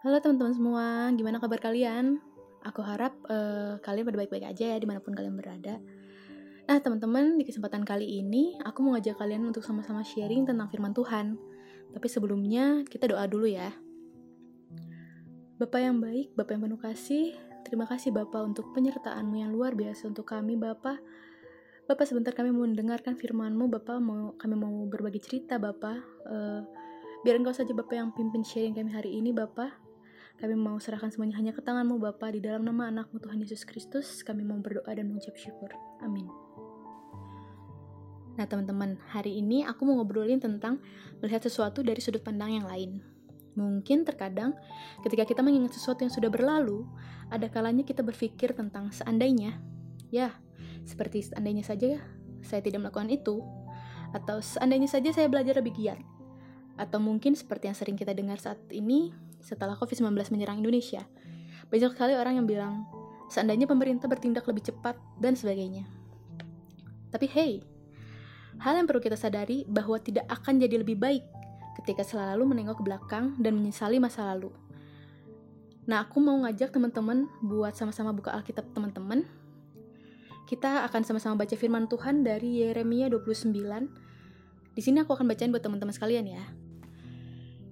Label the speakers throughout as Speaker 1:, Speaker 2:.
Speaker 1: Halo teman-teman semua, gimana kabar kalian? Aku harap uh, kalian pada baik-baik aja ya di mana pun kalian berada. Nah teman-teman, di kesempatan kali ini aku mau ngajak kalian untuk sama-sama sharing tentang firman Tuhan. Tapi sebelumnya kita doa dulu ya. Bapak yang baik, Bapak yang penuh kasih, terima kasih Bapak untuk penyertaanmu yang luar biasa untuk kami Bapak. Bapak sebentar kami mau mendengarkan firman-Mu, Bapak mau kami mau berbagi cerita Bapak. Uh, biar engkau saja Bapak yang pimpin sharing kami hari ini Bapak. Kami mau serahkan semuanya hanya ke tanganmu Bapa di dalam nama anakmu Tuhan Yesus Kristus. Kami mau berdoa dan mengucap syukur. Amin. Nah teman-teman, hari ini aku mau ngobrolin tentang melihat sesuatu dari sudut pandang yang lain. Mungkin terkadang ketika kita mengingat sesuatu yang sudah berlalu, ada kalanya kita berpikir tentang seandainya. Ya, seperti seandainya saja saya tidak melakukan itu. Atau seandainya saja saya belajar lebih giat. Atau mungkin seperti yang sering kita dengar saat ini, setelah COVID-19 menyerang Indonesia. Banyak sekali orang yang bilang, seandainya pemerintah bertindak lebih cepat, dan sebagainya. Tapi hey, hal yang perlu kita sadari bahwa tidak akan jadi lebih baik ketika selalu menengok ke belakang dan menyesali masa lalu. Nah, aku mau ngajak teman-teman buat sama-sama buka Alkitab teman-teman. Kita akan sama-sama baca firman Tuhan dari Yeremia 29. Di sini aku akan bacain buat teman-teman sekalian ya.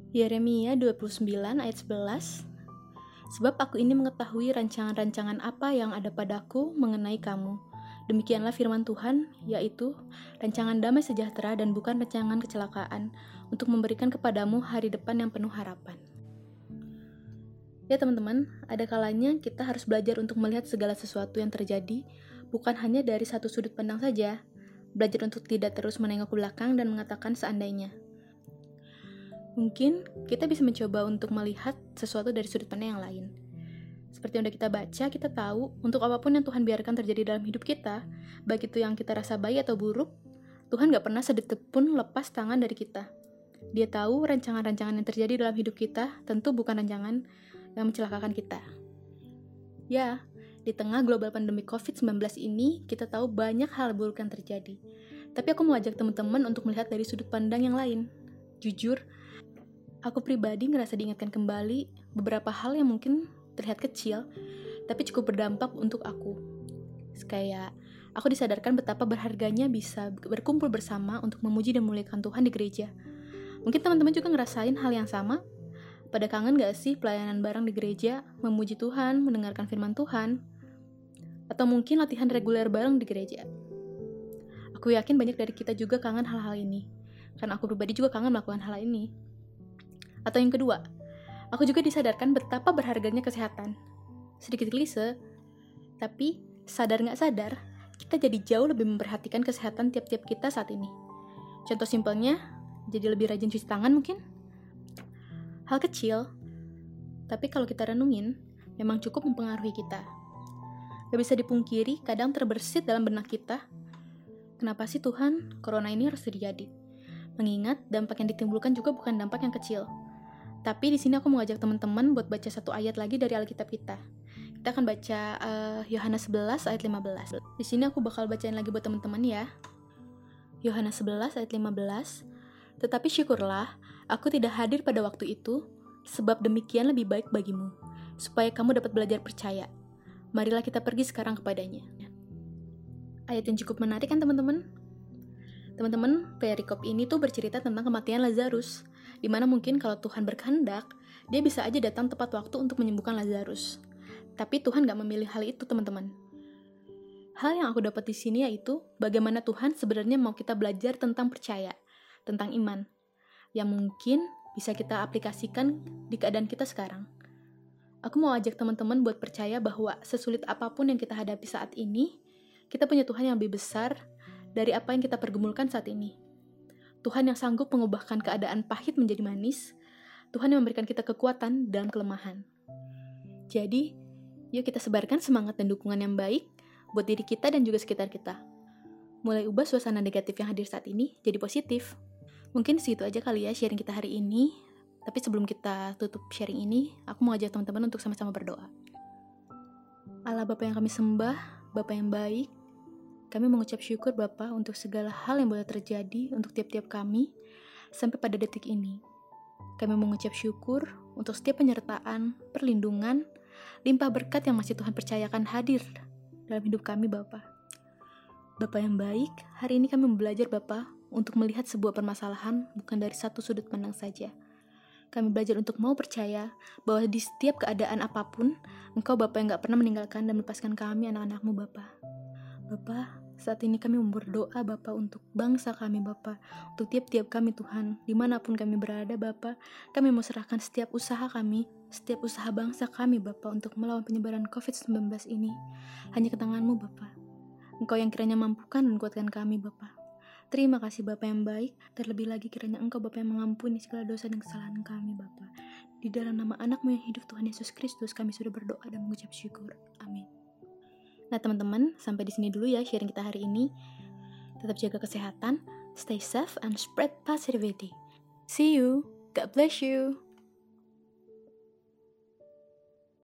Speaker 1: Yeremia 29 ayat 11 Sebab aku ini mengetahui rancangan-rancangan apa yang ada padaku mengenai kamu. Demikianlah firman Tuhan, yaitu rancangan damai sejahtera dan bukan rancangan kecelakaan, untuk memberikan kepadamu hari depan yang penuh harapan. Ya teman-teman, ada kalanya kita harus belajar untuk melihat segala sesuatu yang terjadi, bukan hanya dari satu sudut pandang saja, belajar untuk tidak terus menengok ke belakang dan mengatakan seandainya. Mungkin kita bisa mencoba untuk melihat sesuatu dari sudut pandang yang lain. Seperti yang udah kita baca, kita tahu untuk apa pun yang Tuhan biarkan terjadi dalam hidup kita, baik itu yang kita rasa baik atau buruk, Tuhan gak pernah sedetik pun lepas tangan dari kita. Dia tahu rancangan-rancangan yang terjadi dalam hidup kita tentu bukan rancangan yang mencelakakan kita. Ya, di tengah global pandemi COVID-19 ini, kita tahu banyak hal buruk yang terjadi. Tapi aku mau ajak teman-teman untuk melihat dari sudut pandang yang lain. Jujur, Aku pribadi ngerasa diingatkan kembali beberapa hal yang mungkin terlihat kecil, tapi cukup berdampak untuk aku. Kayak aku disadarkan betapa berharganya bisa berkumpul bersama untuk memuji dan memuliakan Tuhan di gereja. Mungkin teman-teman juga ngerasain hal yang sama. Pada kangen gak sih pelayanan bareng di gereja, memuji Tuhan, mendengarkan firman Tuhan, atau mungkin latihan reguler bareng di gereja? Aku yakin banyak dari kita juga kangen hal-hal ini, karena aku pribadi juga kangen melakukan hal ini. Atau yang kedua, aku juga disadarkan betapa berharganya kesehatan. Sedikit klise, tapi sadar nggak sadar, kita jadi jauh lebih memperhatikan kesehatan tiap-tiap kita saat ini. Contoh simpelnya, jadi lebih rajin cuci tangan mungkin? Hal kecil, tapi kalau kita renungin, memang cukup mempengaruhi kita. Gak bisa dipungkiri, kadang terbersit dalam benak kita, kenapa sih Tuhan, corona ini harus terjadi? Mengingat dampak yang ditimbulkan juga bukan dampak yang kecil, tapi di sini aku mau ngajak teman-teman buat baca satu ayat lagi dari Alkitab kita. Kita akan baca uh, Yohanes 11 ayat 15. Di sini aku bakal bacain lagi buat teman-teman ya. Yohanes 11 ayat 15. Tetapi syukurlah, aku tidak hadir pada waktu itu, sebab demikian lebih baik bagimu, supaya kamu dapat belajar percaya. Marilah kita pergi sekarang kepadanya. Ayat yang cukup menarik kan teman-teman? Teman-teman, perikop ini tuh bercerita tentang kematian Lazarus di mana mungkin kalau Tuhan berkehendak, dia bisa aja datang tepat waktu untuk menyembuhkan Lazarus. Tapi Tuhan gak memilih hal itu, teman-teman. Hal yang aku dapat di sini yaitu bagaimana Tuhan sebenarnya mau kita belajar tentang percaya, tentang iman, yang mungkin bisa kita aplikasikan di keadaan kita sekarang. Aku mau ajak teman-teman buat percaya bahwa sesulit apa pun yang kita hadapi saat ini, kita punya Tuhan yang lebih besar dari apa yang kita pergumulkan saat ini. Tuhan yang sanggup mengubahkan keadaan pahit menjadi manis, Tuhan yang memberikan kita kekuatan dalam kelemahan. Jadi, yuk kita sebarkan semangat dan dukungan yang baik buat diri kita dan juga sekitar kita. Mulai ubah suasana negatif yang hadir saat ini jadi positif. Mungkin segitu aja kali ya sharing kita hari ini. Tapi sebelum kita tutup sharing ini, aku mau ajak teman-teman untuk sama-sama berdoa. Allah Bapa yang kami sembah, Bapa yang baik, kami mengucap syukur Bapa untuk segala hal yang boleh terjadi untuk tiap-tiap kami sampai pada detik ini. Kami mengucap syukur untuk setiap penyertaan, perlindungan, limpah berkat yang masih Tuhan percayakan hadir dalam hidup kami Bapak. Bapak yang baik, hari ini kami belajar Bapak untuk melihat sebuah permasalahan bukan dari satu sudut pandang saja. Kami belajar untuk mau percaya bahwa di setiap keadaan apa pun, Engkau Bapak yang gak pernah meninggalkan dan melepaskan kami anak-anakmu Bapak. Bapak, saat ini kami berdoa Bapak untuk bangsa kami Bapak, untuk tiap-tiap kami Tuhan, di mana pun kami berada Bapak, kami mau serahkan setiap usaha kami, setiap usaha bangsa kami Bapak untuk melawan penyebaran COVID-19 ini, hanya ke tanganmu Bapak. Engkau yang kiranya mampukan dan kuatkan kami Bapak. Terima kasih Bapak yang baik, terlebih lagi kiranya Engkau Bapak yang mengampuni segala dosa dan kesalahan kami Bapak. Di dalam nama anakmu yang hidup Tuhan Yesus Kristus kami sudah berdoa dan mengucap syukur. Amin. Nah teman-teman, sampai di sini dulu ya sharing kita hari ini. Tetap jaga kesehatan, stay safe, and spread positivity. See you. God bless you.